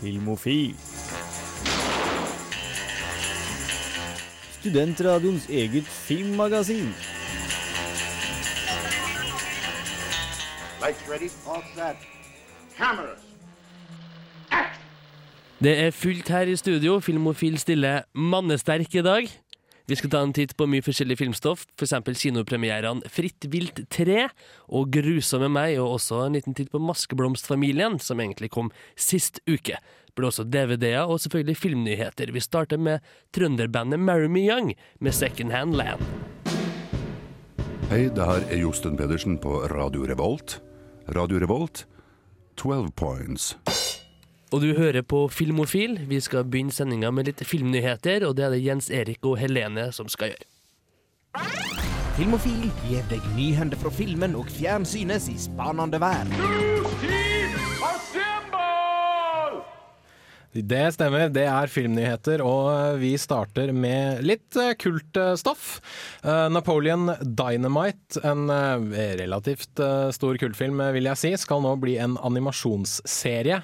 Filmofil. Studentradioens eget filmmagasin. Lights ready. All set. Cameras. Det er fullt her i studio. Filmofil stiller mannesterk i dag. Vi skal ta en titt på mye forskjellig filmstoff, f.eks. kinopremierene Fritt vilt 3 og Grusomme meg, og også en liten titt på Maskeblomstfamilien, som egentlig kom sist uke. Det blir også DVD-er og selvfølgelig filmnyheter. Vi starter med trønderbandet Marry Me Young med Second Hand Land. Hei, det her er Josten Pedersen på Radio Revolt. Radio Revolt, 12 points. Og du hører på Filmofil. Vi skal begynne sendinga med litt filmnyheter, og det er det Jens Erik og Helene som skal gjøre. Filmofil gir deg nyhender fra filmen og fjernsynets i spanende vær. Det stemmer, det er filmnyheter, og vi starter med litt eh, kultstoff. Eh, Napoleon Dynamite, en eh, relativt eh, stor kultfilm vil jeg si, skal nå bli en animasjonsserie.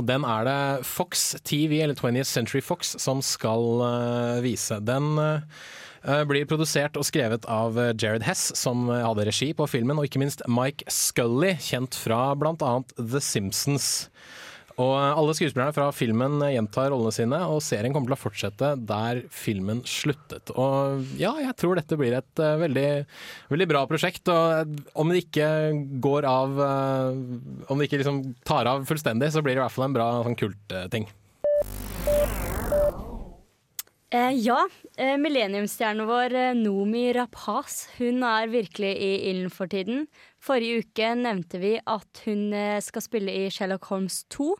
Og den er det Fox TV, eller 20th Century Fox, som skal eh, vise. Den eh, blir produsert og skrevet av Jared Hess, som hadde regi på filmen, og ikke minst Mike Scully, kjent fra bl.a. The Simpsons. Og alle skuespillerne fra filmen gjentar rollene sine, og serien kommer til å fortsette der filmen sluttet. Og ja, jeg tror dette blir et eh, veldig, veldig bra prosjekt. Og om det ikke går av eh, Om det ikke liksom tar av fullstendig, så blir det i hvert fall en bra sånn kultting. Eh, ja, eh, millenniumsstjernen vår eh, Nomi Rapaz hun er virkelig i ilden for tiden. Forrige uke nevnte vi at hun eh, skal spille i Sherlock Holmes 2.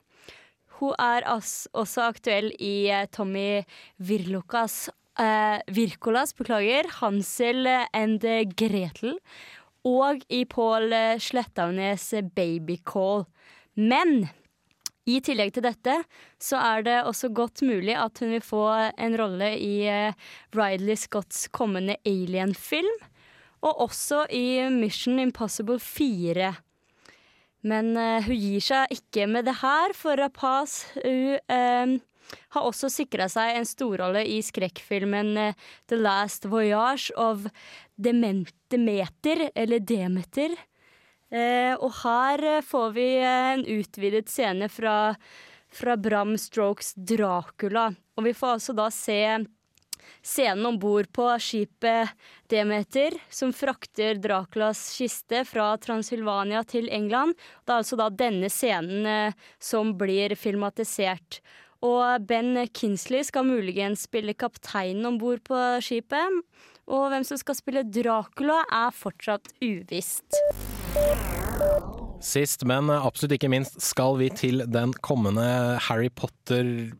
Hun er også aktuell i eh, Tommy Virlokas eh, Virkolas, beklager, Hansel and Gretel. Og i Pål Slettaunes Babycall. Men i tillegg til dette så er det også godt mulig at hun vil få en rolle i eh, Ridley Scotts kommende Alien-film. Og også i Mission Impossible 4. Men uh, hun gir seg ikke med det her, for Rapaz hun uh, har også sikra seg en storrolle i skrekkfilmen uh, The Last Voyage of Demeter, eller Demeter. Eh, og her eh, får vi eh, en utvidet scene fra, fra Bram Strokes Dracula. Og vi får altså da se scenen om bord på skipet Demeter, som frakter Draculas kiste fra Transylvania til England. Det er altså da denne scenen som blir filmatisert. Og Ben Kinsley skal muligens spille kapteinen om bord på skipet. Og hvem som skal spille Dracula, er fortsatt uvisst. Sist, men absolutt ikke minst, skal vi til den kommende Harry Potter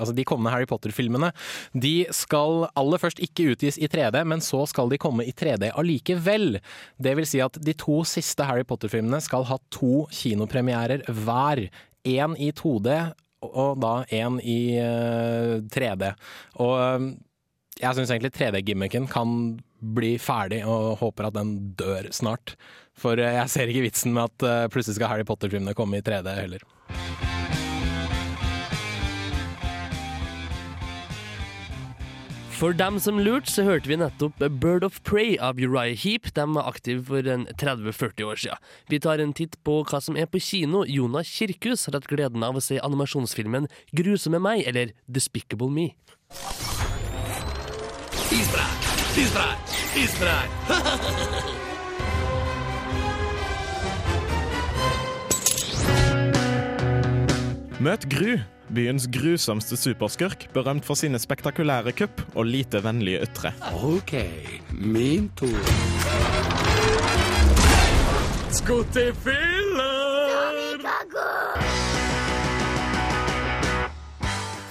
altså de kommende Harry Potter-filmene. De skal aller først ikke utgis i 3D, men så skal de komme i 3D allikevel. Det vil si at de to siste Harry Potter-filmene skal ha to kinopremierer hver. Én i 2D og da én i 3D. Og eh, jeg syns egentlig 3D-gimmicken kan bli ferdig, og håper at den dør snart. For eh, jeg ser ikke vitsen med at eh, plutselig skal Harry Potter-filmene komme i 3D heller. For dem som lurte, så hørte vi nettopp Bird of Prey av Uriah Heap. De var aktive for 30-40 år siden. Vi tar en titt på hva som er på kino. Jonas Kirkhus har hatt gleden av å se animasjonsfilmen Grusomme meg, eller Despicable Me. Isbreak! Isbreak! Isbreak! Møt Gru, byens grusomste superskurk, berømt for sine spektakulære kupp og lite vennlige ytre. OK, min tur. I!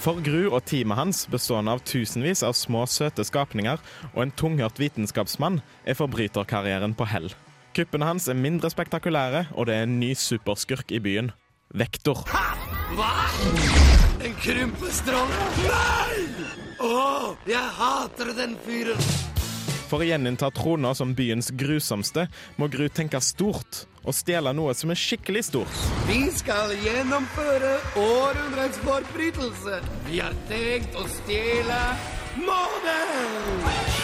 For Gru og teamet hans, bestående av tusenvis av små, søte skapninger og en tunghørt vitenskapsmann, er forbryterkarrieren på hell. Kuppene hans er mindre spektakulære, og det er en ny superskurk i byen. Vektor. Hva? En krympestråle? Nei! Å, jeg hater den fyren. For å gjeninnta trona som byens grusomste, må Gru tenke stort og stjele noe som er skikkelig stort. Vi skal gjennomføre århundrets forbrytelse. Vi har tenkt å stjele månen!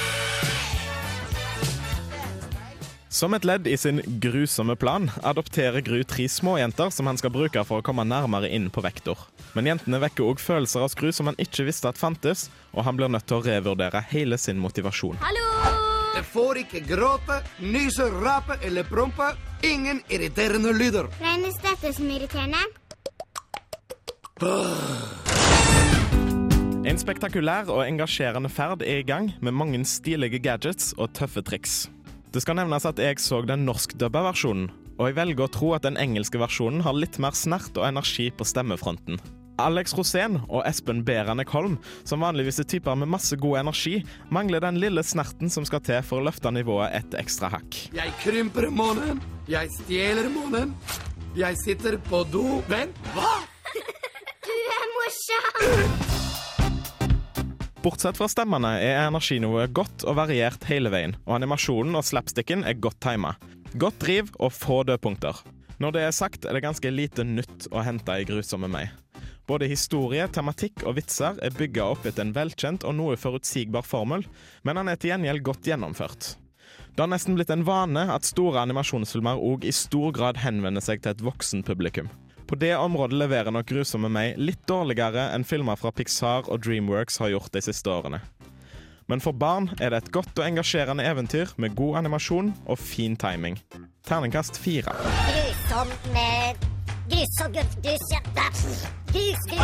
Som et ledd i sin grusomme plan adopterer Gru tre småjenter som han skal bruke for å komme nærmere inn på Vektor. Men jentene vekker òg følelser av Skru som han ikke visste at fantes, og han blir nødt til å revurdere hele sin motivasjon. Hallo! Jeg får ikke gråte, nyse, rape eller prompe. Ingen irriterende lyder. Regnes dette som irriterende? En spektakulær og engasjerende ferd er i gang, med mange stilige gadgets og tøffe triks. Det skal nevnes at jeg så den norskdubba versjonen, og jeg velger å tro at den engelske versjonen har litt mer snert og energi på stemmefronten. Alex Rosén og Espen Beranek Holm, som vanligvis er typer med masse god energi, mangler den lille snerten som skal til for å løfte nivået et ekstra hakk. Jeg krymper månen. Jeg stjeler månen. Jeg sitter på do. Vent, hva? Du er morsom! Bortsett fra stemmene er energinivået godt og variert hele veien, og animasjonen og slapsticken er godt tima. Godt driv og få dødpunkter. Når det er sagt, er det ganske lite nytt å hente i Grusomme meg. Både historie, tematikk og vitser er bygga opp etter en velkjent og noe forutsigbar formel, men han er til gjengjeld godt gjennomført. Det har nesten blitt en vane at store animasjonsfilmer òg i stor grad henvender seg til et voksen publikum. På det området leverer nok Grusomme meg litt dårligere enn filmer fra Pixar og Dreamworks har gjort de siste årene. Men for barn er det et godt og engasjerende eventyr med god animasjon og fin timing. Terningkast fire. Grusom grus... Grus... Grus...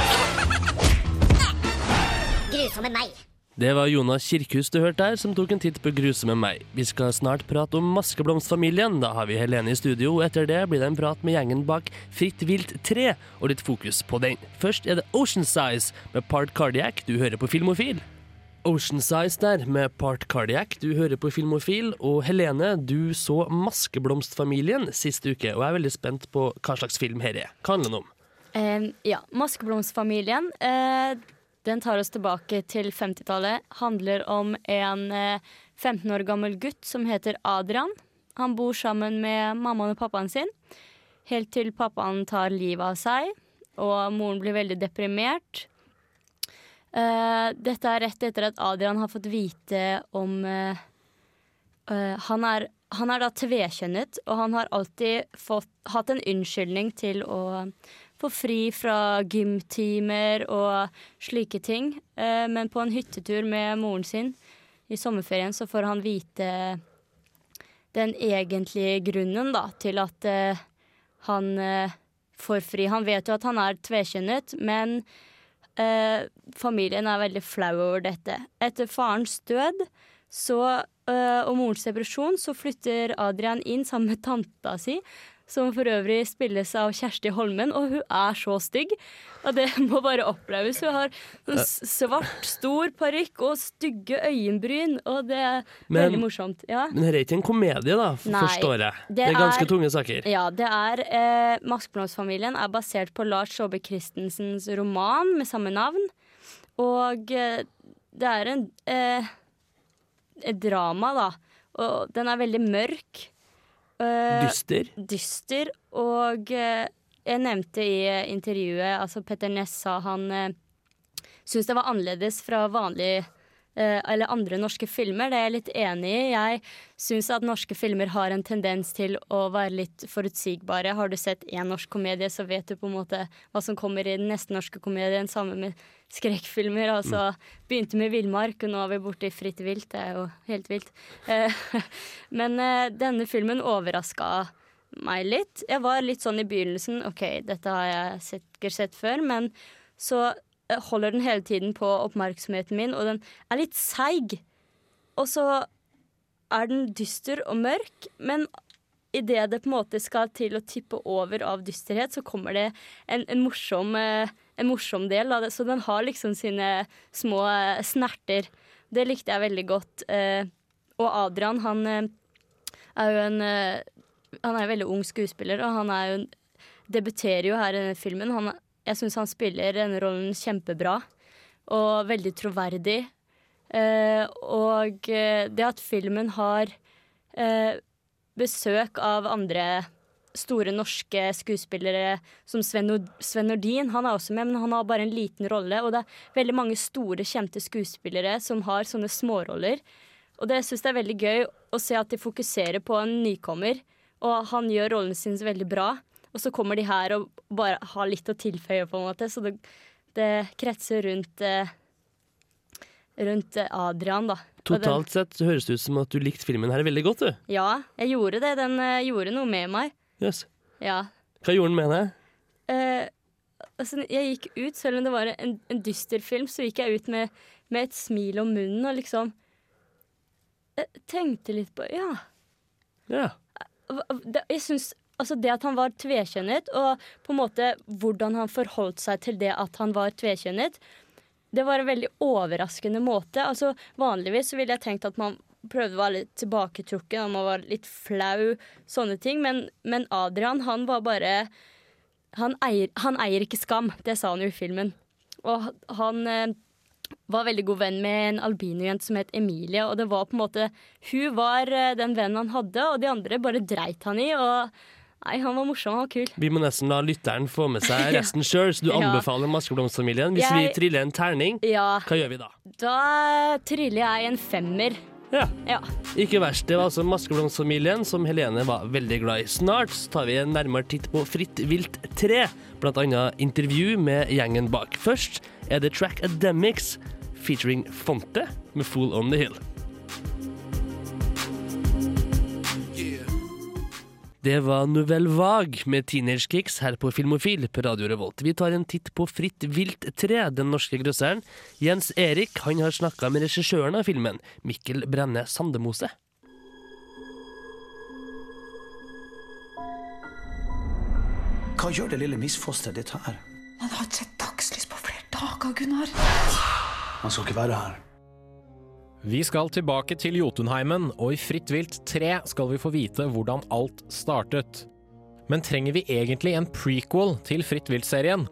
Grusomme meg. Det var Jonas Kirkhus du hørte her, som tok en titt på Gruse med meg. Vi skal snart prate om Maskeblomstfamilien. Da har vi Helene i studio, etter det blir det en prat med gjengen bak Fritt vilt 3, og litt fokus på den. Først er det Ocean Size med Part Cardiac. Du hører på Filmofil. Ocean Size der med Part Cardiac. Du hører på Filmofil. Og Helene, du så Maskeblomstfamilien sist uke, og jeg er veldig spent på hva slags film her er. Hva handler den om? Eh, ja, Maskeblomstfamilien. Eh, den tar oss tilbake til 50-tallet. Handler om en eh, 15 år gammel gutt som heter Adrian. Han bor sammen med mammaen og pappaen sin, helt til pappaen tar livet av seg, og moren blir veldig deprimert. Eh, dette er rett etter at Adrian har fått vite om eh, eh, han, er, han er da tvekjønnet, og han har alltid fått, hatt en unnskyldning til å få fri fra gymtimer og slike ting. Eh, men på en hyttetur med moren sin i sommerferien så får han vite den egentlige grunnen da, til at eh, han eh, får fri. Han vet jo at han er tvekjønnet, men familien er veldig flau over dette. Etter farens død så, og morens depresjon så flytter Adrian inn sammen med tanta si, som for øvrig spilles av Kjersti Holmen, og hun er så stygg. Og det må bare oppleves. Hun har sånn svart, stor parykk og stygge øyenbryn, og det er Men- veldig morsomt. Ja. Men dette er ikke en komedie, da, Nei, forstår jeg. Det, det er ganske er- tunge saker. Ja, det er eh, Maskeblomstfamilien er basert på Lars Saabye Christensens roman med samme navn. Og eh, det er en eh, et drama, da. Og den er veldig mørk. Eh, Dyster. dyster. Og uh, jeg nevnte i eh, intervjuet Altså Petter Ness sa han uh, syntes det var annerledes fra vanlige eh, eller andre norske filmer. Det er jeg litt enig i. Jeg syns at norske filmer har en tendens til å være litt forutsigbare. Har du sett én norsk komedie, så vet du på en måte hva som kommer i den neste norske komedien. Sammen med skrekkfilmer. Altså, Begynte med Villmark, og nå er vi borte i Fritt vilt. Det er jo helt vilt. Eh, Men eh, denne filmen overraska meg litt. Jeg var litt sånn i begynnelsen OK, dette har jeg sikkert sett før, men så eh, holder den hele tiden på oppmerksomheten min, og den er litt seig. Og så er den dyster og mørk, men idet det på en måte skal til å tippe over av dysterhet, så kommer det en, en, morsom, eh, en morsom del av det. Så den har liksom sine små eh, snerter. Det likte jeg veldig godt. Eh, og Adrian, han er jo en Han er en veldig ung skuespiller, og han er jo en, debuterer jo her i denne filmen. Han, jeg syns han spiller denne rollen kjempebra, og veldig troverdig. Eh, og eh, det at filmen har eh, besøk av andre store norske skuespillere som Sven, Nordin. Han er også med, men han har bare en liten rolle. Og det er veldig mange store, kjente skuespillere som har sånne småroller. Og det syns jeg er veldig gøy å se at de fokuserer på en nykommer, og han gjør rollen sin veldig bra. Og så kommer de her og bare har litt å tilføye, på en måte. Så det, det kretser rundt eh, rundt eh, Adrian, da. Totalt sett så høres det ut som at du likte filmen her veldig godt, du. Ja, jeg gjorde det. Den uh, gjorde noe med meg. Yes. Ja. Hva gjorde den med deg? Uh, altså, jeg gikk ut, selv om det var en, en dyster film, så gikk jeg ut med, med et smil om munnen og liksom Jeg tenkte litt på Ja. Ja. jeg synes, altså Det at han var tvekjønnet, og på en måte hvordan han forholdt seg til det at han var tvekjønnet, det var en veldig overraskende måte. Altså Vanligvis ville jeg tenkt at man prøvde å være litt tilbaketrukken, og man var litt flau, sånne ting. Men, men Adrian, han var bare han eier, han eier ikke skam. Det sa han jo i filmen. Og han eh, var veldig god venn med en albinojente som het Emilie. Og det var på en måte Hun var eh, den vennen han hadde, og de andre bare dreit han i. Og nei, han var morsom, var kul. Vi må nesten la lytteren få med seg resten sjøl, så du anbefaler Maskeblomstfamilien. Hvis vi triller en terning, Ja, hva gjør vi da? da triller jeg en femmer. Ja. Ja. Ikke verst. Det var altså Maskeblomstfamilien som Helene var veldig glad i. Snart så tar vi en nærmere titt på Fritt vilt 3, blant annet intervju med gjengen bak. Først er det Track Ademics featuring Fonte med Fool on the Hill. Det var Nouvelle Vague med Teenage Kicks her på Filmofil på Radio Revolt. Vi tar en titt på Fritt vilt tre, den norske grøsseren. Jens Erik han har snakka med regissøren av filmen, Mikkel Brenne Sandemose. Hva gjør det lille misfosteret ditt her? Man har ikke sett dagslys på flere dager, Gunnar. Man skal ikke være her. Vi skal tilbake til Jotunheimen, og i Fritt vilt 3 skal vi få vite hvordan alt startet. Men trenger vi egentlig en prequel til Fritt vilt-serien?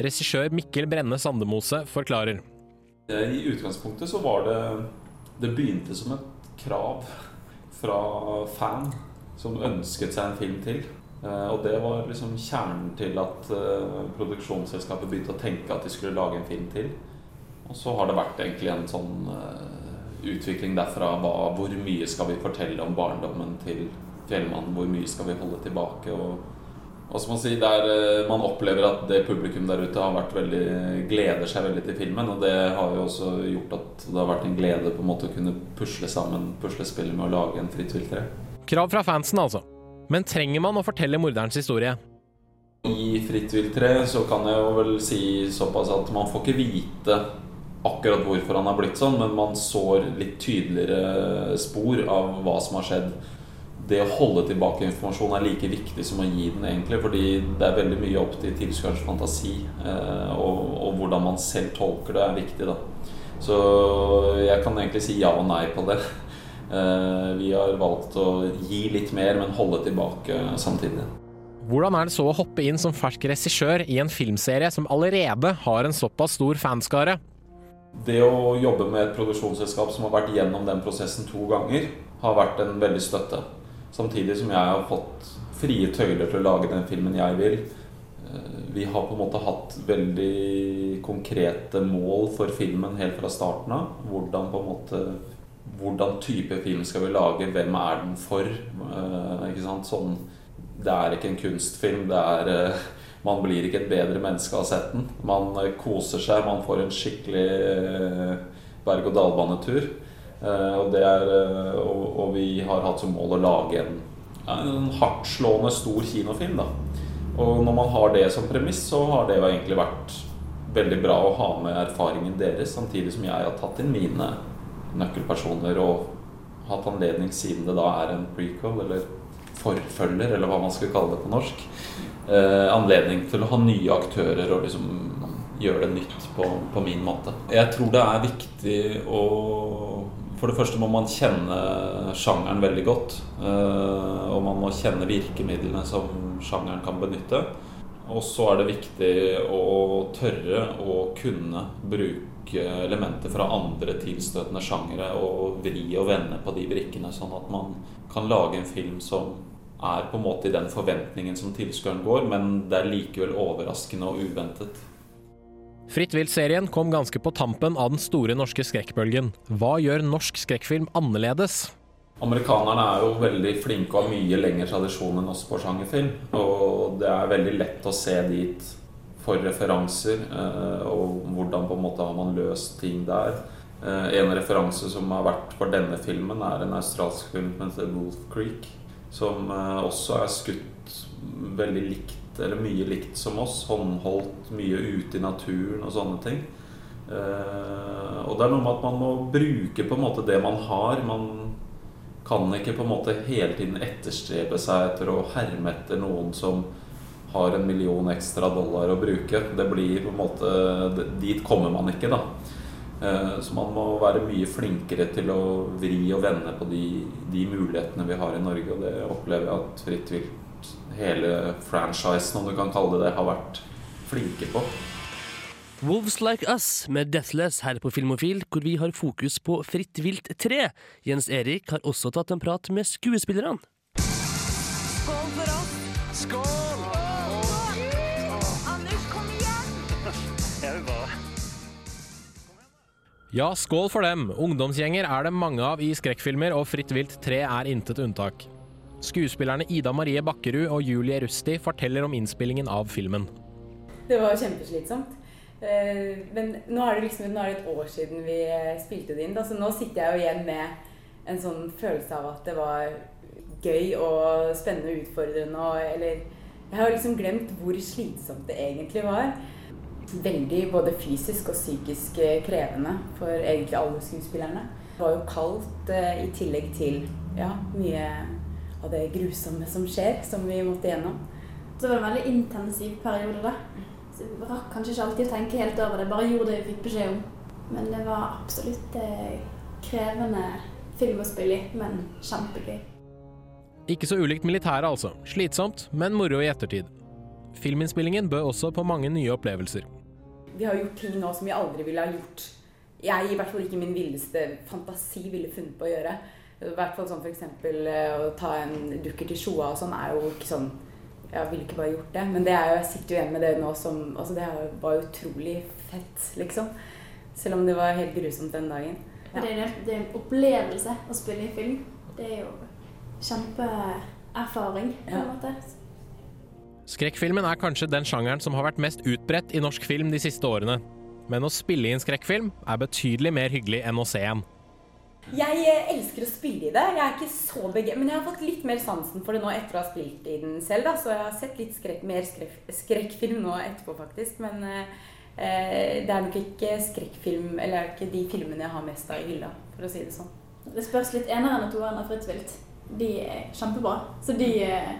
Regissør Mikkel Brenne Sandemose forklarer. Eh, I utgangspunktet så var det Det begynte som et krav fra fan som ønsket seg en film til. Eh, Og det var liksom kjernen til at eh, produksjonsselskapet begynte å tenke at de skulle lage en film til. Og så har det vært egentlig en sånn utvikling derfra. Hva, hvor mye skal vi fortelle om barndommen til Fjellmannen? Hvor mye skal vi holde tilbake? Og og som man si, der man opplever at det publikum der ute har vært veldig, gleder seg veldig til filmen. Og det har jo også gjort at det har vært en glede på en måte å kunne pusle sammen puslespillet med å lage en Fritt vilt 3. Krav fra fansen, altså. Men trenger man å fortelle morderens historie? I Fritt vilt 3 så kan jeg jo vel si såpass at man får ikke vite akkurat hvorfor han har blitt sånn, men man sår litt tydeligere spor av hva som har skjedd. Det å holde tilbake informasjon er like viktig som å gi den, egentlig. Fordi det er veldig mye opp til tilskuerens fantasi. eh, Og, og hvordan man selv tolker det, er viktig, da. Så jeg kan egentlig si ja og nei på det. Eh, Vi har valgt å gi litt mer, men holde tilbake samtidig. Hvordan er det så å hoppe inn som fersk regissør i en filmserie som allerede har en såpass stor fanskare? Det å jobbe med et produksjonsselskap som har vært gjennom den prosessen to ganger, har vært en veldig støtte. Samtidig som jeg har fått frie tøyler til å lage den filmen jeg vil. Eh, Vi har på en måte hatt veldig konkrete mål for filmen helt fra starten av. Hvordan måte Hvordan type film skal vi lage? Hvem er den for? Eh? Sånn, det er ikke en kunstfilm. Det er eh, man blir ikke et bedre menneske av å ha sett den. Man eh, koser seg, man får en skikkelig eh, berg-og-dal-banetur. Eh, Og, og, vi har hatt som mål å lage en, en hardtslående stor kinofilm. Da. Og når man har det som premiss, så har det jo egentlig vært veldig bra å ha med erfaringen deres, samtidig som jeg har tatt inn mine nøkkelpersoner og hatt anledning, siden det da er en prequel, eller forfølger, eller hva man skal kalle det på norsk, eh, anledning til å ha nye aktører og liksom gjøre det nytt på, på min måte. Jeg tror det er viktig å For det første må man kjenne sjangeren veldig godt. eh, og man må kjenne virkemidlene som sjangeren kan benytte. Og så er det viktig å tørre å kunne bruke elementer fra andre tilstøtende sjangere og vri og vende på de brikkene, sånn at man kan lage en film som er på en måte i den forventningen som tilskueren går, men det er likevel overraskende og uventet. Fritt vilt-serien kom ganske på tampen av den store norske skrekkbølgen. Hva gjør norsk skrekkfilm annerledes? Amerikanerne er jo veldig flinke og har mye lengre tradisjon enn oss på sjangerfilm. Og det er veldig lett å se dit for referanser, eh, og hvordan på en måte har man løst ting der. Eh, en referanse som har vært for denne filmen, er en australsk film som heter Wolf Creek. Som eh, også er skutt veldig likt, eller mye likt som oss. Håndholdt, mye ute i naturen og sånne ting. Og det er noe med at man må bruke på en måte det man har. Man kan ikke på en måte hele tiden etterstrebe seg etter å herme etter noen som har en million ekstra dollar å bruke. Det blir på en måte Dit kommer man ikke, da. Så man må være mye flinkere til å vri og vende på de, de mulighetene vi har i Norge. Og det opplever jeg at Fritt vilt, hele franchisen, om du kan kalle det det, har vært flinke på. Wolves Like Us med Deathless her på Filmofil, hvor vi har fokus på Fritt vilt 3. Jens Erik har også tatt en prat med skuespillerne. Skål for oss! Skål! Ja, skål for dem! Ungdomsgjenger er det mange av i skrekkfilmer, og Fritt vilt 3 er intet unntak. Skuespillerne Ida Marie Bakkerud og Julie Rusti forteller om innspillingen av filmen. Det var kjempeslitsomt. Eh, Men nå er, det liksom, nå er det et år siden vi eh, spilte det inn, så altså, nå sitter jeg jo igjen med en sånn følelse av at det var gøy og spennende og utfordrende. Eller jeg har liksom glemt hvor slitsomt det egentlig var. Veldig både fysisk og psykisk eh, krevende for egentlig alle skuespillerne. Det var jo kaldt eh, i tillegg til ja, mye av det grusomme som skjer, som vi måtte gjennom. Så det var en veldig intensiv periode, da. Så vi rakk kanskje ikke alltid å tenke helt over det, bare gjorde det vi fikk beskjed om. Men det var absolutt eh, krevende film å spille i, men kjempegøy. Ikke så ulikt militæret, altså. Slitsomt, men moro i ettertid. Filminnspillingen bød også på mange nye opplevelser. Vi har gjort ting nå som vi aldri ville ha gjort. Jeg i hvert fall ikke min villeste fantasi ville funnet på å gjøre. I hvert fall sånn eksempel eh, å ta en dukker til Sjoa og sånn er jo ikke sånn Jeg ville ikke bare gjort det. Men det er jo, jeg sitter jo igjen med det nå som Altså det var utrolig fett, liksom. Selv om det var helt grusomt den dagen. Ja. Det, er en, det er en opplevelse å spille i film. Det er jo kjempeerfaring, på en måte. Skrekkfilmen er kanskje den sjangeren som har vært mest utbredt i norsk film de siste årene. Men å spille i en skrekkfilm er betydelig mer hyggelig enn å se en. Jeg eh, elsker å spille i det. Jeg er ikke så bege... Men jeg har fått litt mer sansen for det nå etter å ha spilt i den selv. Da. Så jeg har sett litt skrek... mer skrek... skrekkfilm nå etterpå, faktisk. Men eh, eh, det er nok ikke skrekkfilm Eller er ikke de filmene jeg har mest av i hylla, for å si det sånn. Det spørs litt eneren og toeren av Fritz vilt. De er kjempebra. Så de eh,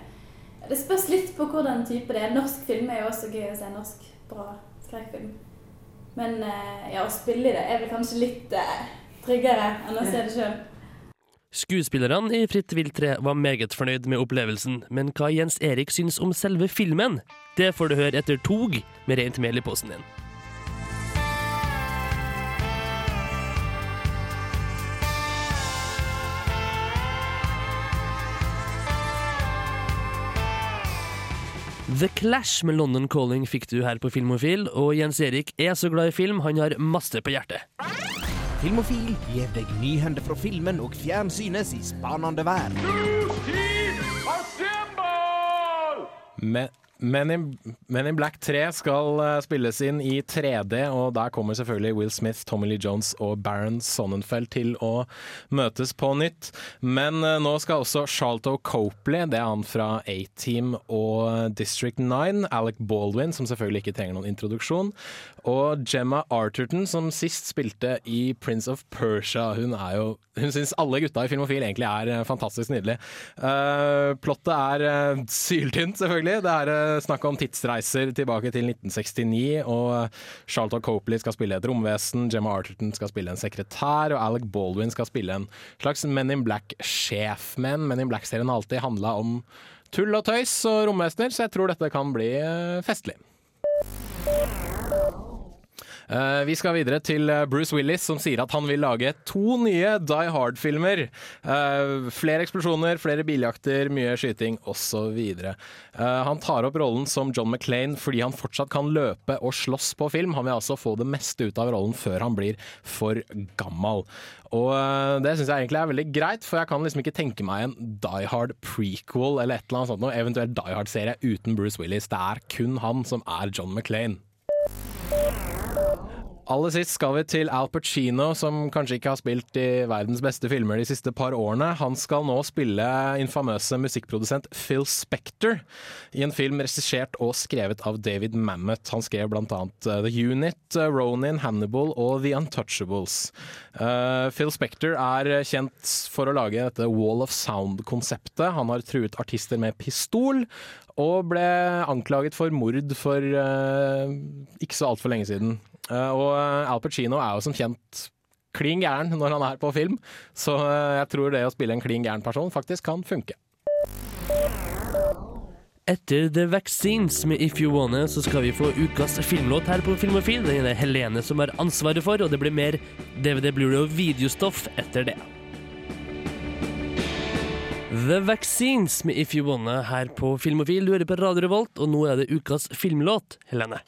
Det spørs litt på hvordan type det er. Norsk film er jo også gøy å se norsk bra skrekkfilm. Men eh, ja, å spille i det er vel kanskje litt eh, tryggere enn å se det sjøl. Skuespillerne i Fritt vilt 3 var meget fornøyd med opplevelsen, men hva Jens Erik syns om selve filmen, det får du høre etter tog med rent mel i posen din. The Clash med London Calling fikk du her på Filmofil, og Jens Erik er så glad i film, han har masse på hjertet. Filmofil gir deg nyhender fra filmen og fjernsynets i spanende vær. Men, Men, in, Men in Black 3 skal eh, spilles inn i 3D, og der kommer selvfølgelig Will Smith, Tommy Lee Jones og Baron Sonnenfeld til å møtes på nytt. Men eh, nå skal også Charlto Copley, det er han fra A-Team og District 9, Alec Baldwin, som selvfølgelig ikke trenger noen introduksjon, og Gemma Arterton, som sist spilte i Prince of Persia. Hun er Hun syns alle gutta i Filmofil egentlig er eh, fantastisk nydelige. Uh, plottet er uh, syltynt, selvfølgelig. Det er snakk om tidsreiser tilbake til 1969, og Charlotte Copley skal spille et romvesen, Gemma Arterton skal spille en sekretær, og Alec Baldwin skal spille en slags Men in Black-sjef. Men Men in Black-serien har alltid handla om tull og tøys og romvesener, så jeg tror dette kan bli eh, festlig. Eh, vi skal videre til eh, Bruce Willis, som sier at han vil lage to nye Die Hard-filmer. Eh, flere eksplosjoner, flere biljakter, mye skyting osv. Han tar opp rollen som John McClane fordi han fortsatt kan løpe og slåss på film. Han vil altså få det meste ut av rollen før han blir for gammel. Og det syns jeg egentlig er veldig greit, for jeg kan liksom ikke tenke meg en Die Hard prequel eller et eller annet sånt noe, eventuelt Die Hard-serie uten Bruce Willis. Det er kun han som er John McClane. Aller sist skal vi til Al Pacino, som kanskje ikke har spilt i verdens beste filmer de siste par årene. Han skal nå spille infamøse musikkprodusent Phil Spector i en film regissert og skrevet av David Mamet. Han skrev annet uh, The Unit, uh, Ronin, Hannibal og The Untouchables. Uh, Phil Spector er kjent for å lage dette Wall of Sound-konseptet. Han har truet artister med pistol, og ble anklaget for mord for uh, ikke så altfor lenge siden. Uh, og Al Pacino er jo som kjent klin gæren når han er på film, så uh, jeg tror det å spille en klin gæren person faktisk kan funke. Etter The Vaccines med If You Wanna, så skal vi få ukas filmlåt her på Filmofil. Den er det Helene som har ansvaret for, og det blir mer DVD, Blu-ray og videostoff etter det. The Vaccines med If You Wanna her på Filmofil. Du hører på Radio Revolt, og nå er det ukas filmlåt, Helene.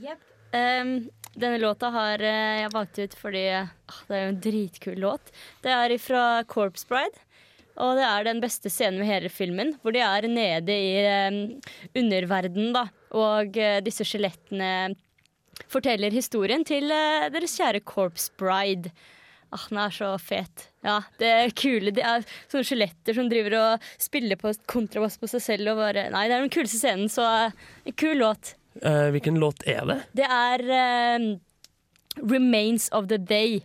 Yep. Ehm, denne låta har eh, jeg valgt ut fordi ah, det er jo en dritkul låt. Det er fra Corpse Bride. Og det er den beste scenen ved hele filmen, hvor de er nede i um, underverdenen, da. Og eh, disse skjelettene forteller historien til deres kjære Corpse Bride. Ah, den er så fet. Ja, det er kule Det er sånne skjeletter som driver og spiller på kontrabass på seg selv og bare Nei, det er den kuleste scenen, så eh, en kul låt. Eh, hvilken låt er det? Det er uh, 'Remains of the Day'.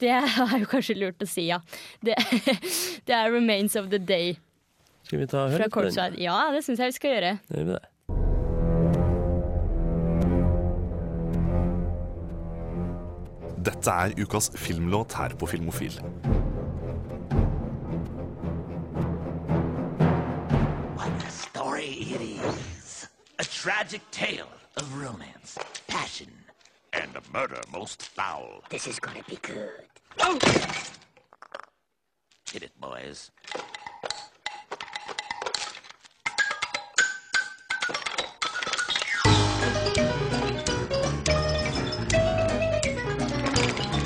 Det er jo kanskje lurt å si, ja. Det, det er 'Remains of the Day' Skal vi ta og høre på den? Ja, det syns jeg vi skal gjøre. Det gjør vi det. Dette er ukas filmlåt her på Filmofil. Tragic tale of romance, passion, and a murder most foul. This is gonna be good. Oh! Hit it, boys.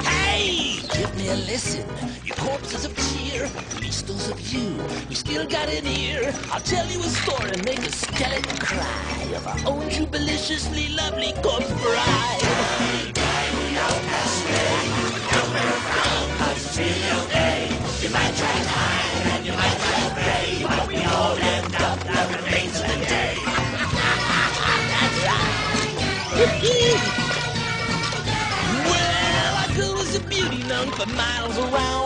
Hey! Give me a listen. Corpses of cheer, those of you who still got an ear. I'll tell you a story and make a skeleton cry of our own jubiliciously lovely corpse bride. You might try and you might try but we all end up the remains of the day. Well, our girl was a beauty known for miles around.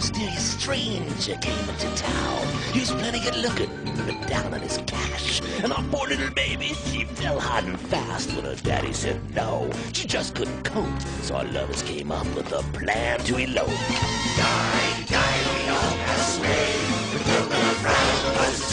Mysterious stranger came into town, he was plenty good looking, but down on his cash. And our poor little baby, she fell hard and fast when her daddy said no. She just couldn't cope, so our lovers came up with a plan to elope. Die, die, we all pass away. Girl never frowned, but it's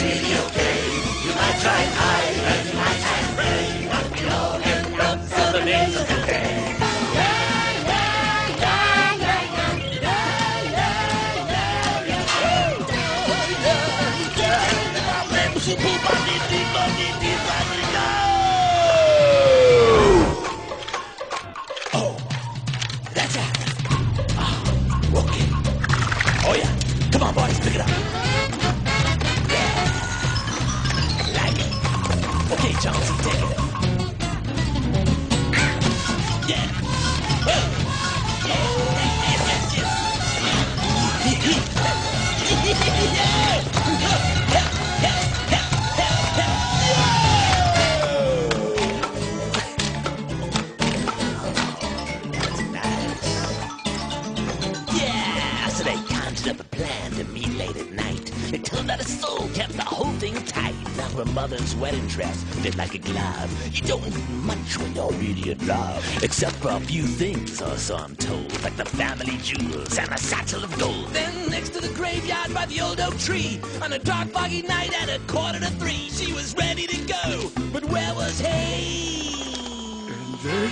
a few things, or so I'm told, like the family jewels and a satchel of gold. Then next to the graveyard by the old oak tree, on a dark foggy night at a quarter to three, she was ready to go, but where was he? And then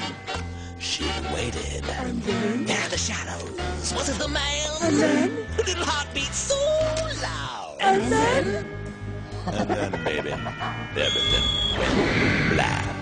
she waited. And then there the shadows. Was it the man? And then her little heartbeat so loud. And, then and then, baby, everything went black.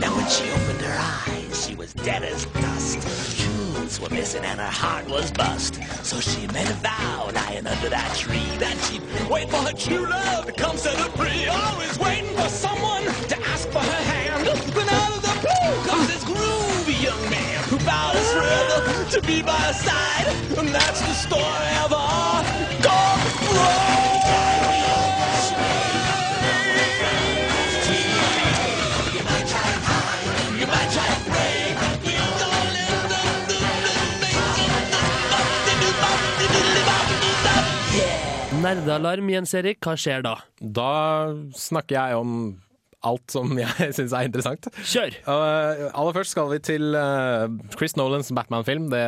Now when she opened her eyes, she was dead as dust. Jewels were missing and her heart was bust. So she made a vow lying under that tree that she'd wait for her true love to come set her free. Always waiting for someone to ask for her hand. But out of the blue comes this groovy young man who vowed his forever to be by her side. And that's the story of our Nerdealarm, Jens Erik, hva skjer da? Da snakker jeg om alt som jeg syns er interessant. Kjør! aller først skal vi til uh, Chris Nolans Batman-film. Det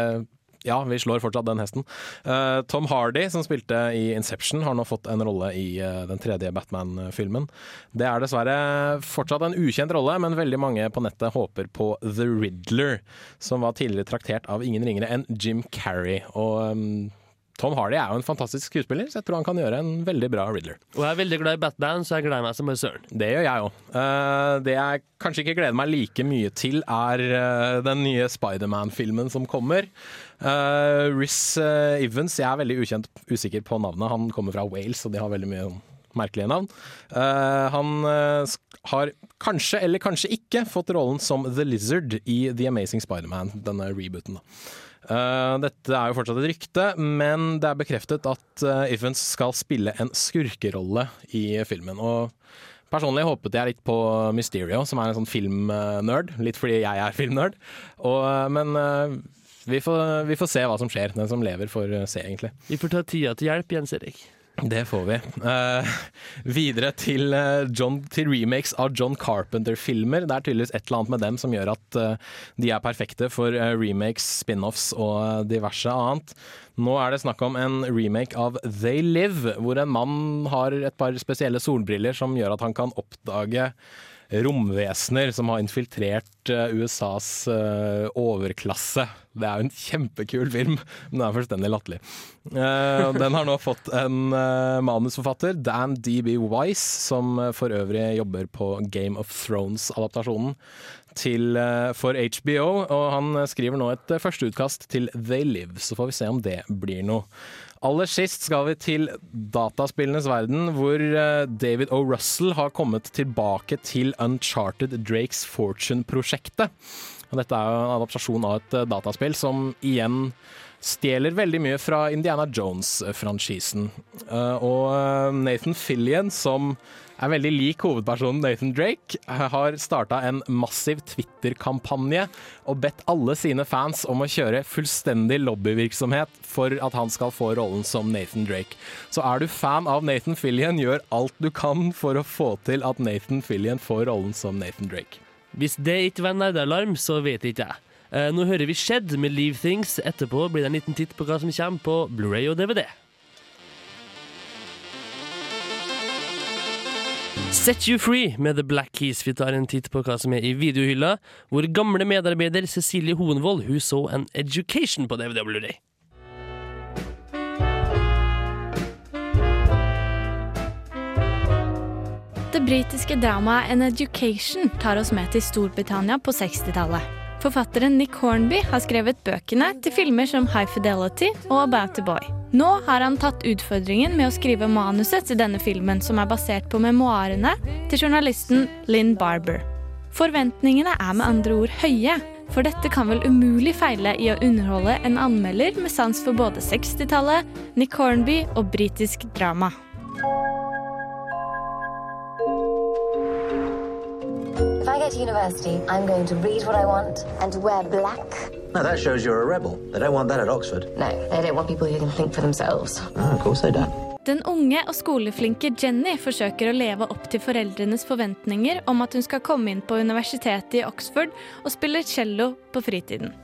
ja, vi slår fortsatt den hesten. Uh, Tom Hardy, som spilte i Inception, har nå fått en rolle i uh, den tredje Batman-filmen. Det er dessverre fortsatt en ukjent rolle, men veldig mange på nettet håper på The Riddler, som var tidligere traktert av ingen ringere enn Jim Carrey. Og um, Tom Hardy er jo en fantastisk skuespiller, så jeg tror han kan gjøre en veldig bra Riddler. Og jeg er veldig glad i Batman, så jeg gleder meg som bare søren. Det gjør jeg òg. det jeg kanskje ikke gleder meg like mye til, er eh, den nye Spiderman-filmen som kommer. Uh, Riz eh, Evans, jeg er veldig ukjent, usikker på navnet. Han kommer fra Wales, og de har veldig mye sånn merkelige navn. Uh, han uh, har kanskje, eller kanskje ikke, fått rollen som The Lizard i The Amazing Spiderman, denne rebooten. da. Eh, dette er jo fortsatt et rykte, men det er bekreftet at uh, Evans skal spille en skurkerolle i filmen. Og personlig håpet jeg litt på Mysterio, som er en sånn filmnerd. Litt fordi jeg er filmnerd. Og, uh, men eh, vi får, vi får se hva som skjer. Den som lever, får eh, se, egentlig. Vi får ta tida til hjelp, Jens Erik. Det får vi. Uh, videre til, eh, John, til remakes av John Carpenter-filmer. Det er tydeligvis et eller annet med dem som gjør at uh, de er perfekte for uh, remakes, spin-offs og diverse annet. Nå er det snakk om en remake av They Live, hvor en mann har et par spesielle solbriller som gjør at han kan oppdage romvesener som har infiltrert eh, USAs eh, overklasse. Det er jo en kjempekul film, men den er fullstendig latterlig. Eh, den har nå fått en manusforfatter, Dan D.B. Wise, som for øvrig jobber på Game of Thrones-adaptasjonen til, eh, for HBO. Og han skriver nå et første førsteutkast til They Live, så får vi se om det blir noe. Aller sist skal vi til dataspillenes verden, hvor eh, David O. Russell har kommet tilbake til Uncharted Drakes Fortune-prosjektet. Dette er jo en adaptasjon av et eh, dataspill som igjen stjeler veldig mye fra Indiana Jones-franchisen. Eh, Og eh, Nathan Fillion, som er veldig lik hovedpersonen Nathan Drake, eh, har starta en massiv Twitter-kampanje og bedt alle sine fans om å kjøre fullstendig lobbyvirksomhet for at han skal få rollen som Nathan Drake. Så er du fan av Nathan Fillion, gjør alt du kan for å få til at Nathan Fillion får rollen som Nathan Drake. Hvis det ikke var nerdealarm, så vet ikke jeg. Eh, nå hører vi Shed med Leave Things. Etterpå blir det en liten titt på hva som kommer på Blu-ray og DVD. Set You Free med The Black Keys. Vi tar en titt på hva som er i videohylla, hvor gamle medarbeider Cecilie Hoenvold hun så en Education på DVD og Blu-ray. Det britiske dramaet An Education tar oss med til Storbritannia på 60-tallet. Forfatteren Nick Hornby har skrevet bøkene til filmer som High Fidelity og About a Boy. Nå har han tatt utfordringen med å skrive manuset til denne filmen, som er basert på memoarene til journalisten Lynn Barber. Forventningene er med andre ord høye, for dette kan vel umulig feile i å underholde en anmelder med sans for både 60-tallet, Nick Hornby og britisk drama. To university, I'm going to read what I want and to wear black. Now that shows you're a rebel. They don't want that at Oxford. No, they don't want people who can think for themselves. Oh, of course they don't. Den unge og skoleflinke Jenny forsøker å leve opp til foreldrenes forventninger om at hun skal komme inn på universitetet i Oxford og spille cello på fritiden.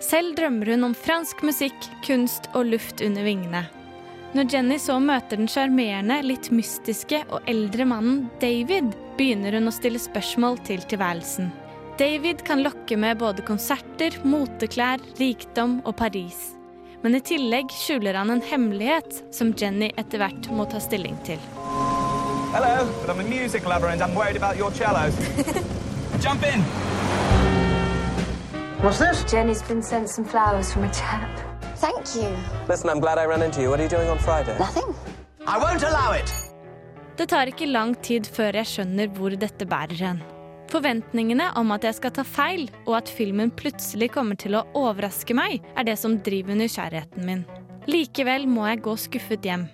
Selv drømmer hun om fransk musikk, kunst og luft under vingene. Når Jenny så møter den sjarmerende, litt mystiske og eldre mannen David, begynner hun å stille spørsmål til tilværelsen. David kan lokke med både konserter, moteklær, rikdom og Paris. Men i tillegg skjuler han en hemmelighet som Jenny etter hvert må ta stilling til. Hello, but I'm a music lover and I'm worried about your cellos. Jump in! What's this? Jenny's been sent some flowers from a chap. Thank you. Listen, I'm glad I ran into you. What are you doing on Friday? Nothing. I won't allow it! Det tar ikke lang tid før jeg skjønner hvor dette bærer hen. Forventningene om at jeg skal ta feil, og at filmen plutselig kommer til å overraske meg, er det som driver nysgjerrigheten min. Likevel må jeg gå skuffet hjem.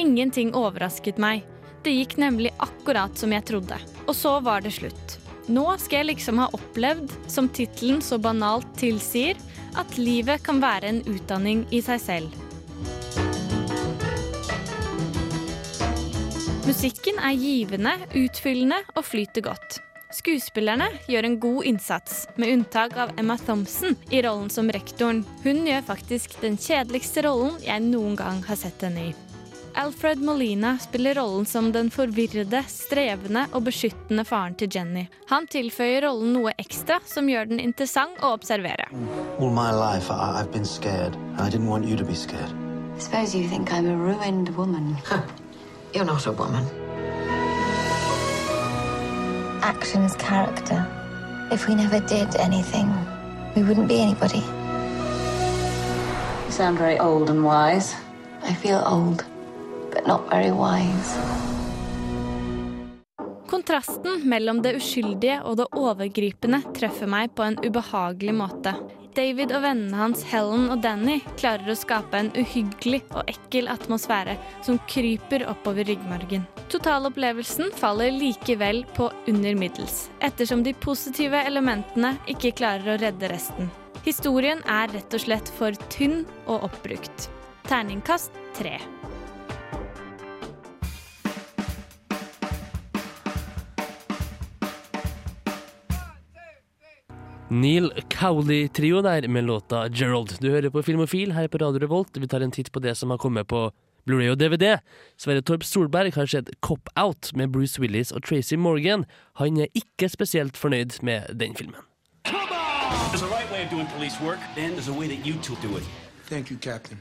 Ingenting overrasket meg. Det gikk nemlig akkurat som jeg trodde. Og så var det slutt. Nå skal jeg liksom ha opplevd, som tittelen så banalt tilsier, at livet kan være en utdanning i seg selv. Musikken er givende, utfyllende og flyter godt. Skuespillerne gjør en god innsats, med unntak av Emma Thompson i rollen som rektoren. Hun gjør faktisk den kjedeligste rollen jeg noen gang har sett henne i. Alfred Molina spiller rollen som den forvirrede, strevende og beskyttende faren til Jenny. Han tilføyer rollen noe ekstra som gjør den interessant å observere. All my life, I- I've been scared. I didn't want you to be scared. I suppose you think I'm a ruined woman. You're not a woman. Action is character. If we never did anything, we wouldn't be anybody. You sound very old and wise. I feel old, but not very wise. Kontrasten mellom det uskyldige og det overgripende treffer meg på en ubehagelig måte. David og vennene hans Helen og Danny klarer å skape en uhyggelig og ekkel atmosfære som kryper oppover ryggmargen. Totalopplevelsen faller likevel på under middels, ettersom de positive elementene ikke klarer å redde resten. Historien er rett og slett for tynn og oppbrukt. Terningkast tre. Neil Cowley-trio der med låta 'Gerald'. Du hører på Filmofil her på Radio Revolt. Vi tar en titt på det som har kommet på Blu-ray og DVD. Sverre Torp Solberg har sett Cop Out med Bruce Willis og Tracy Morgan. Han er ikke spesielt fornøyd med den filmen. There's a right way of doing police work, and there's a way that you two do it. Thank you, Captain.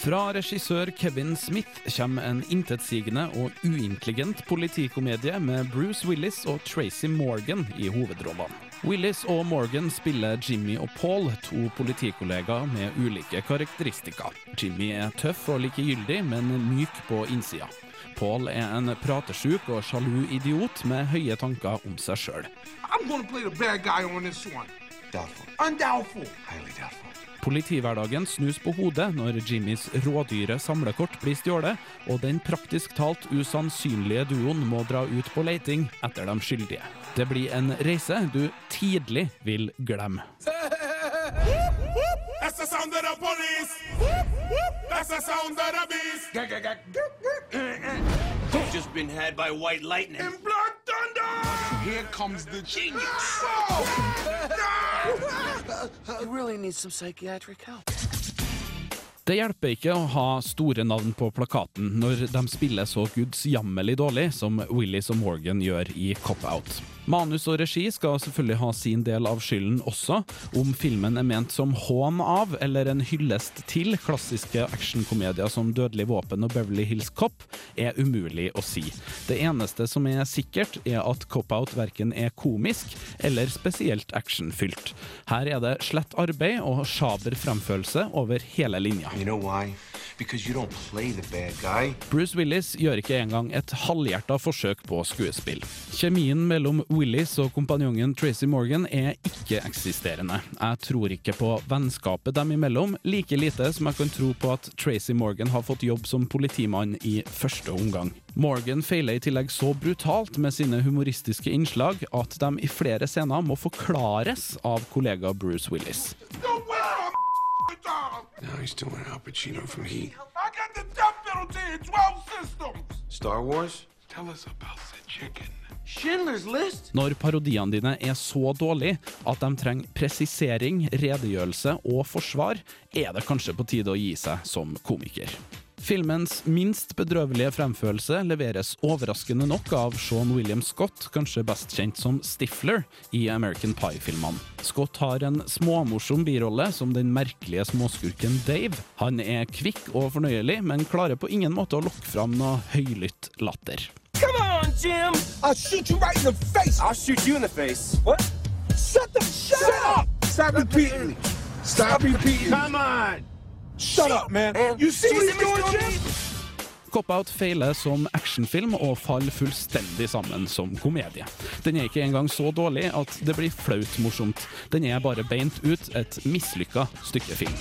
Fra regissør Kevin Smith kommer en intetsigende og uintelligent politikomedie med Bruce Willis og Tracy Morgan i hovedrollene. Willis og Morgan spiller Jimmy og Paul, to politikollegaer med ulike karakteristika. Jimmy er tøff og likegyldig, men myk på innsida. Paul er en pratesjuk og sjalu idiot med høye tanker om seg sjøl. I'm going to play the bad guy on this one. Doubtful. Undoubtful. Highly doubtful. Politihverdagen snus på hodet når Jimmys rådyre samlekort blir stjålet, og den praktisk talt usannsynlige duoen må dra ut på leiting etter de skyldige. Det blir en reise du tidlig vil glemme. That's the sound of the police. That's the sound of the beast. Just been had by white lightning. In blood thunder. Here comes the genius. You really need some psychiatric help. Det hjelper ikke å ha store navn på plakaten når de spiller så gudsjammerlig dårlig som Willis og Morgan gjør i Cop Out. Manus og regi skal selvfølgelig ha sin del av skylden også. Om filmen er ment som hån av eller en hyllest til klassiske actionkomedier som Dødelig våpen og Beverly Hills Cop, er umulig å si. Det eneste som er sikkert, er at Cop Out verken er komisk eller spesielt actionfylt. Her er det slett arbeid og sjaber fremførelse over hele linja. You know why? Because you don't play the bad guy. Bruce Willis gjør ikke engang et halvhjerta forsøk på skuespill. Kjemien mellom Willis og kompanjongen Tracy Morgan er ikke-eksisterende. Jeg tror ikke på vennskapet dem imellom, like lite som jeg kan tro på at Tracy Morgan har fått jobb som politimann i første omgang. Morgan feiler i tillegg så brutalt med sine humoristiske innslag at de i flere scener må forklares av kollega Bruce Willis. Now he's doing Al Pacino from Heat. I got the death penalty in 12 systems. Star Wars? Tell us about the chicken. List? Når parodiene dine er så dårlige at de trenger presisering, redegjørelse og forsvar, er det kanskje på tide å gi seg som komiker. Filmens minst bedrøvelige fremførelse leveres overraskende nok av Sean William Scott, kanskje best kjent som Stifler i American Pie-filmene. Scott har en småmorsom birolle som den merkelige småskurken Dave. Han er kvikk og fornøyelig, men klarer på ingen måte å lokke fram noe høylytt latter. Come on, Jim! I'll shoot you right in the face! I'll shoot you in the face. What? Shut the shut, up! Stop repeating. Stop repeating. Come on! Shut up, man. You see what he's doing, Jim? Cop-Out feiler som actionfilm og faller fullstendig sammen som komedie. Den er ikke engang så dårlig at det blir flaut morsomt. Den er bare beint ut et mislykka stykke film.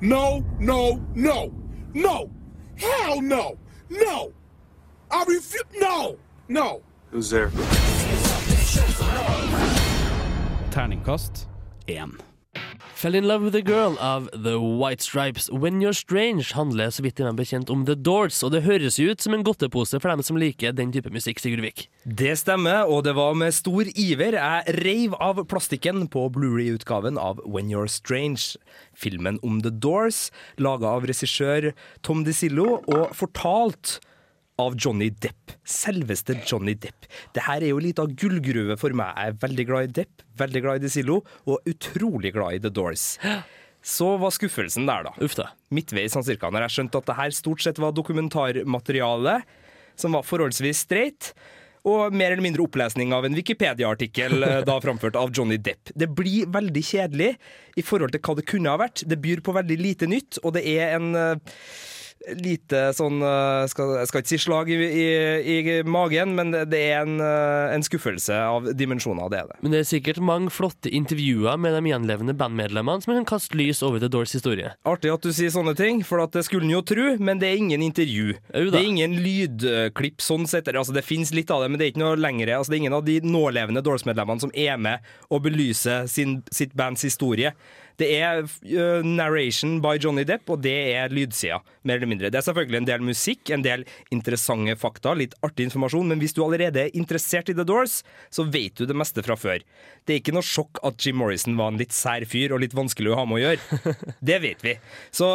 No, no, no, no! Hell no! No! I refuse. No! No! Who's there? Terningkast 1. Fell in love with a girl av The White Stripes. When You're Strange handler så vidt jeg er bekjent om The Doors, og det høres jo ut som en godtepose for dem som liker den type musikk, Sigurd Vik. Det stemmer, og det var med stor iver jeg reiv av plastikken på Blu-ray-utgaven av When You're Strange, filmen om The Doors, laga av regissør Tom DeSillo og fortalt av Johnny Depp. Selveste Johnny Depp. Det her er jo litt av gullgruve for meg. Jeg er veldig glad i Depp, veldig glad i DeSillo, og utrolig glad i The Doors. Så var skuffelsen der, da. Uff da. Midtveis sånn cirka, når jeg skjønte at det her stort sett var dokumentarmateriale som var forholdsvis streit. Og mer eller mindre opplesning av en Wikipedia-artikkel eh, da framført av Johnny Depp. Det blir veldig kjedelig i forhold til hva det kunne ha vært. Det byr på veldig lite nytt, og det er en eh, lite sånn eh, skal, Jeg skal ikke si slag i, i, i magen, men det er en, eh, en skuffelse av dimensjoner, det er det. Men det er sikkert mange flotte intervjuer med de gjenlevende bandmedlemmene som kan kaste lys over The Doors historie. Artig at du sier sånne ting, for at det skulle en jo tro, men det er ingen intervju. Au da. Det er ingen lydklipp sånn sett. Altså, det fins litt av det, men det er ikke noe lengre. Altså, det er ingen av de nålevende Doors-medlemmene som er med og belyser sin, sitt bands historie. Det er uh, narration by Johnny Depp, og det er lydsida, mer eller mindre. Det er selvfølgelig en del musikk, en del interessante fakta, litt artig informasjon, men hvis du allerede er interessert i The Doors, så vet du det meste fra før. Det er ikke noe sjokk at Jim Morrison var en litt sær fyr og litt vanskelig å ha med å gjøre. Det vet vi. Så,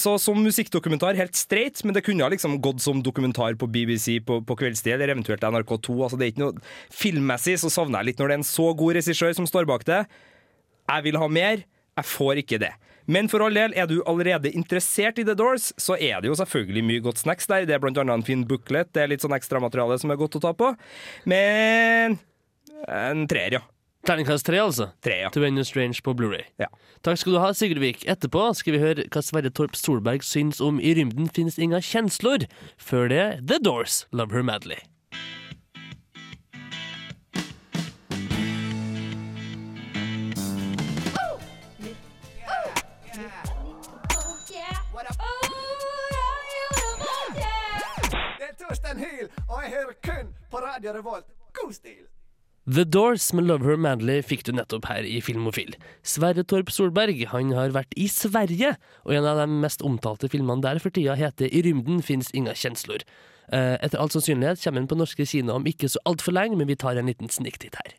så som musikkdokumentar, helt streit, men det kunne ha liksom gått som dokumentar på BBC på, på kveldstid, eller eventuelt NRK2. Altså, det er ikke noe Filmmessig så savner jeg litt når det er en så god regissør som står bak det. Jeg vil ha mer. Jeg får ikke det. Men for all del, er du allerede interessert i The Doors, så er det jo selvfølgelig mye godt snacks der. Det er blant annet en fin booklet, det er litt sånn ekstramateriale som er godt å ta på. Men en treer, ja. Terningkast tre, altså? Tre, ja. To End You're Strange på Blu-ray. Ja. Takk skal du ha, Sigurd Vik. Etterpå skal vi høre hva Sverre Torp Solberg syns om I rymden finnes inga kjensler. Før det The Doors, Love Her Madly. Hyl, og jeg hører kun på Radio Revolt. God stil! The Doors med Love Her Madly fikk du nettopp her i Filmofil. Sverre Torp Solberg han har vært i Sverige, og en av de mest omtalte filmene der for tida heter I rymden fins inga kjensler. Eh, Etter all sannsynlighet kommer den på norske kinoer om ikke så altfor lenge, men vi tar en liten sniktitt her.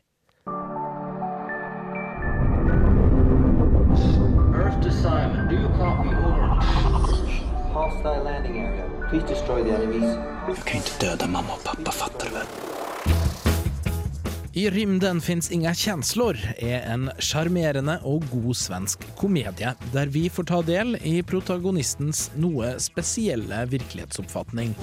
Earth to Simon, do you copy over? Hostile landing area. Please destroy the enemies. Jag kan inte döda mamma och pappa, fattar du väl? I rymden fins inga känslor er en sjarmerende og god svensk komedie, der vi får ta del i protagonistens noe spesielle virkelighetsoppfatning.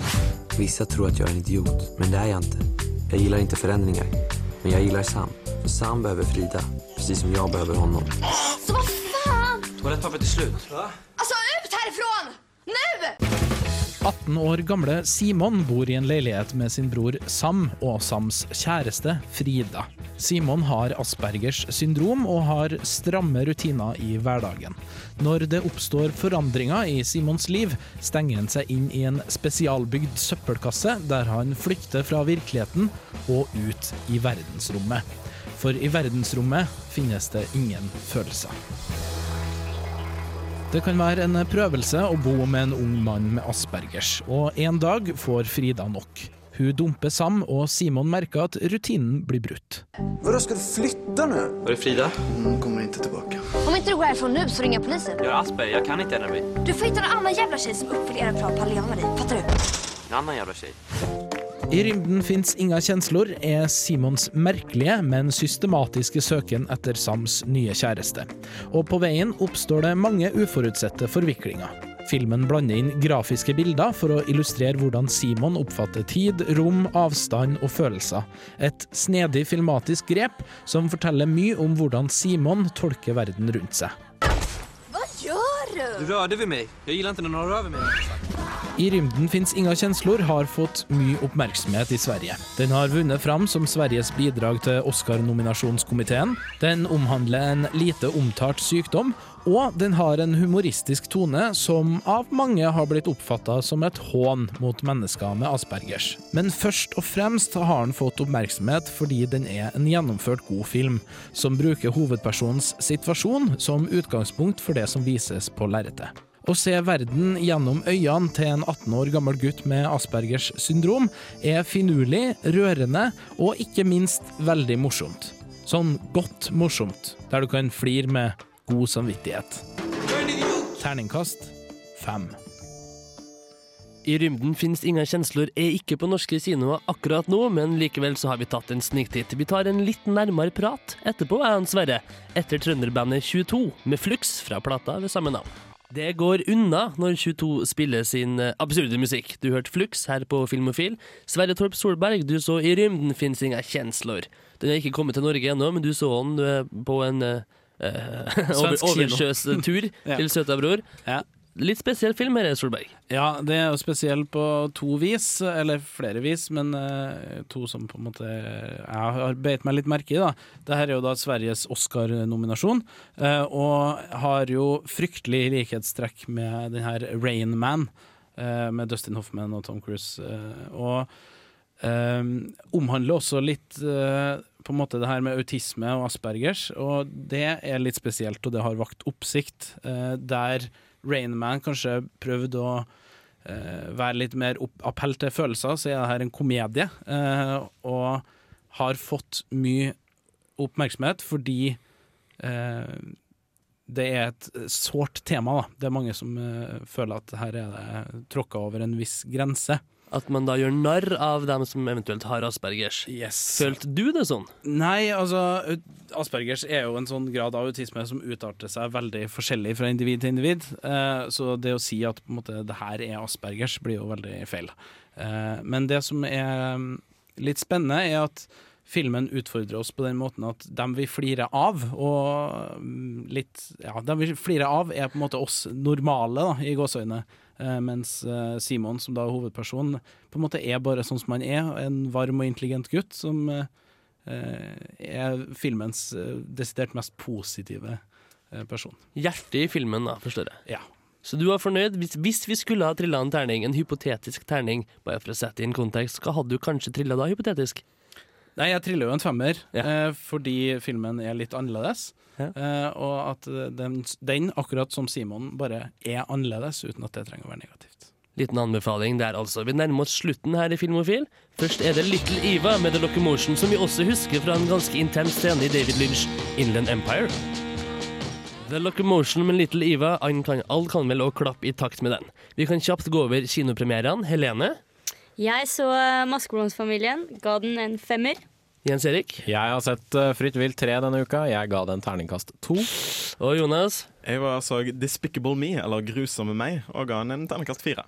Visse tror at jeg er en idiot, men det er jeg ikke. Jeg liker ikke forandringer, men jeg liker Sam. For Sam behøver Frida, precis som jeg behøver honom. Så hva faen? Toalettpappret är slutt. Hva? Nu! 18 år gamle Simon bor i en leilighet med sin bror Sam og Sams kjæreste Frida. Simon har Aspergers syndrom og har stramme rutiner i hverdagen. Når det oppstår forandringer i Simons liv, stenger han seg inn i en spesialbygd søppelkasse, der han flykter fra virkeligheten og ut i verdensrommet. For i verdensrommet finnes det ingen følelser. Det kan være en prøvelse å bo med en ung mann med aspergers, og en dag får Frida nok. Hun dumper Sam, og Simon merker at rutinen blir brutt. Vadå, skal du flytte nå? Var det Frida? Hun kommer ikke tilbake. Om ikke du går herfra nu så ringer politiet. Jeg Jag har Asperger, jeg kan ikke endre meg. Du får finne en annen jævla tjej som oppfyller era krav på med. Fattar du? En annen jævla tjej. I rymden fins inga kjenslor er Simons merkelige, men systematiske søken etter Sams nye kjæreste. Og på veien oppstår det mange uforutsette forviklinger. Filmen blander inn grafiske bilder for å illustrere hvordan Simon oppfatter tid, rom, avstand og følelser. Et snedig filmatisk grep som forteller mye om hvordan Simon tolker verden rundt seg. Hva gjør Du rörde ved meg. Jeg liker ikke når du rører ved mig. I rymden fins inga kjenslor har fått mye oppmerksomhet i Sverige. Den har vunnet fram som Sveriges bidrag til Oscar-nominasjonskomiteen. Den omhandler en lite omtalt sykdom, og den har en humoristisk tone som av mange har blitt oppfatta som et hån mot mennesker med aspergers. Men først og fremst har den fått oppmerksomhet fordi den er en gjennomført god film, som bruker hovedpersonens situasjon som utgangspunkt for det som vises på lerretet. Å se verden gjennom øynene til en 18 år gammel gutt med Aspergers syndrom er finurlig, rørende og ikke minst veldig morsomt. Sånn godt morsomt, der du kan flire med god samvittighet. Terningkast fem. I rymden finnes ingen kjensler er ikke på norske kinoer akkurat nå, men likevel så har vi tatt en sniktitt. Vi tar en litt nærmere prat etterpå, er han Sverre, etter trønderbandet 22 med Flux fra plata ved samme navn. Det går unna når 22 spiller sin eh, absurde musikk. Du hørte Flux her på Filmofil. Sverre Torp Solberg, du så I rymden finnes inga kjensler. Den er ikke kommet til Norge ennå, men du så den på en eh, eh, kino. oversjøs tur Ja. til søta bror. Litt spesiell film her, Solberg. Ja, det er jo spesiell på to vis, eller flere vis, men uh, to som på en måte jeg har beit meg litt merke i. da. Dette er jo da Sveriges Oscar-nominasjon, uh, og har jo fryktelig likhetstrekk med den her Rain Man, uh, med Dustin Hoffman og Tom Cruise. og omhandler også litt på en måte det her med autisme og aspergers, og det er litt spesielt, og det har vakt oppsikt. der Rainman kanskje prøvde å eh, være litt mer opp appell til følelser, så er det her en komedie, eh, og har fått mye oppmerksomhet fordi eh, det er et sårt tema. Da. Det er mange som eh, føler at her er det tråkka over en viss grense. At man da gjør narr av dem som eventuelt har aspergers. Følte du det sånn? Nei, altså Aspergers er jo en sånn grad av autisme som utarter seg veldig forskjellig fra individ til individ. Eh, så det å si at på en måte, det her er aspergers, blir jo veldig feil. Eh, men det som er mm, litt spennende, er at filmen utfordrer oss på den måten at dem vi flirer av, og mm, litt Ja, dem vi flirer av, er på en måte oss normale, da, i gåseøyne. Eh, mens eh, Simon, som da er hovedperson, på en måte er bare sånn som han er. En varm og intelligent gutt som eh, er filmens desidert mest positive person. Hjertet i filmen, da, forstår jeg. Ja. Så du var fornøyd? Hvis, hvis vi skulle ha trilla en terning, en hypotetisk terning, bare for å sette inn kontekst, hva hadde du kanskje trilla da, hypotetisk? Nei, jeg triller jo en femmer, eh, fordi filmen er litt annerledes. Eh, og at den, den, akkurat som Simon, bare er annerledes, uten at det trenger å være negativt. Liten anbefaling der, altså. Vi nærmer oss slutten her i Filmofil. Først er det Little Eva med The Locomotion, som vi også husker fra en ganske intens scene i David Lynch' Inland Empire. The Locomotion med Little Eva, alle kan, alle kan vel også klappe i takt med den. Vi kan kjapt gå over kinopremierene. Helene, Jeg så Maskeblomstfamilien, ga den en femmer. Jens Erik Jeg har sett uh, Fritt vilt 3 denne uka. Jeg ga den terningkast 2. Og Jonas? Jeg var så Despicable Me, eller Grusomme meg, og ga den en terningkast 4.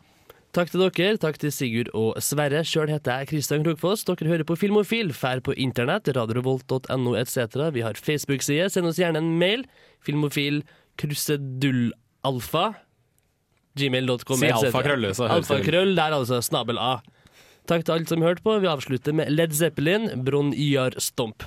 Takk til dere. Takk til Sigurd og Sverre. Sjøl heter jeg Kristian Krokfoss. Dere hører på Filmofil. Fær på internett, radiorevolt.no etc. Vi har Facebook-side. Send oss gjerne en mail. Filmofil krusedullalfa. Gmail.com. Si alfakrøll, så høres det Alfakrøll, der altså. Snabel A. Takk til alle som hørte på. Vi avslutter med Led Zeppelin, Bron Yar Stomp.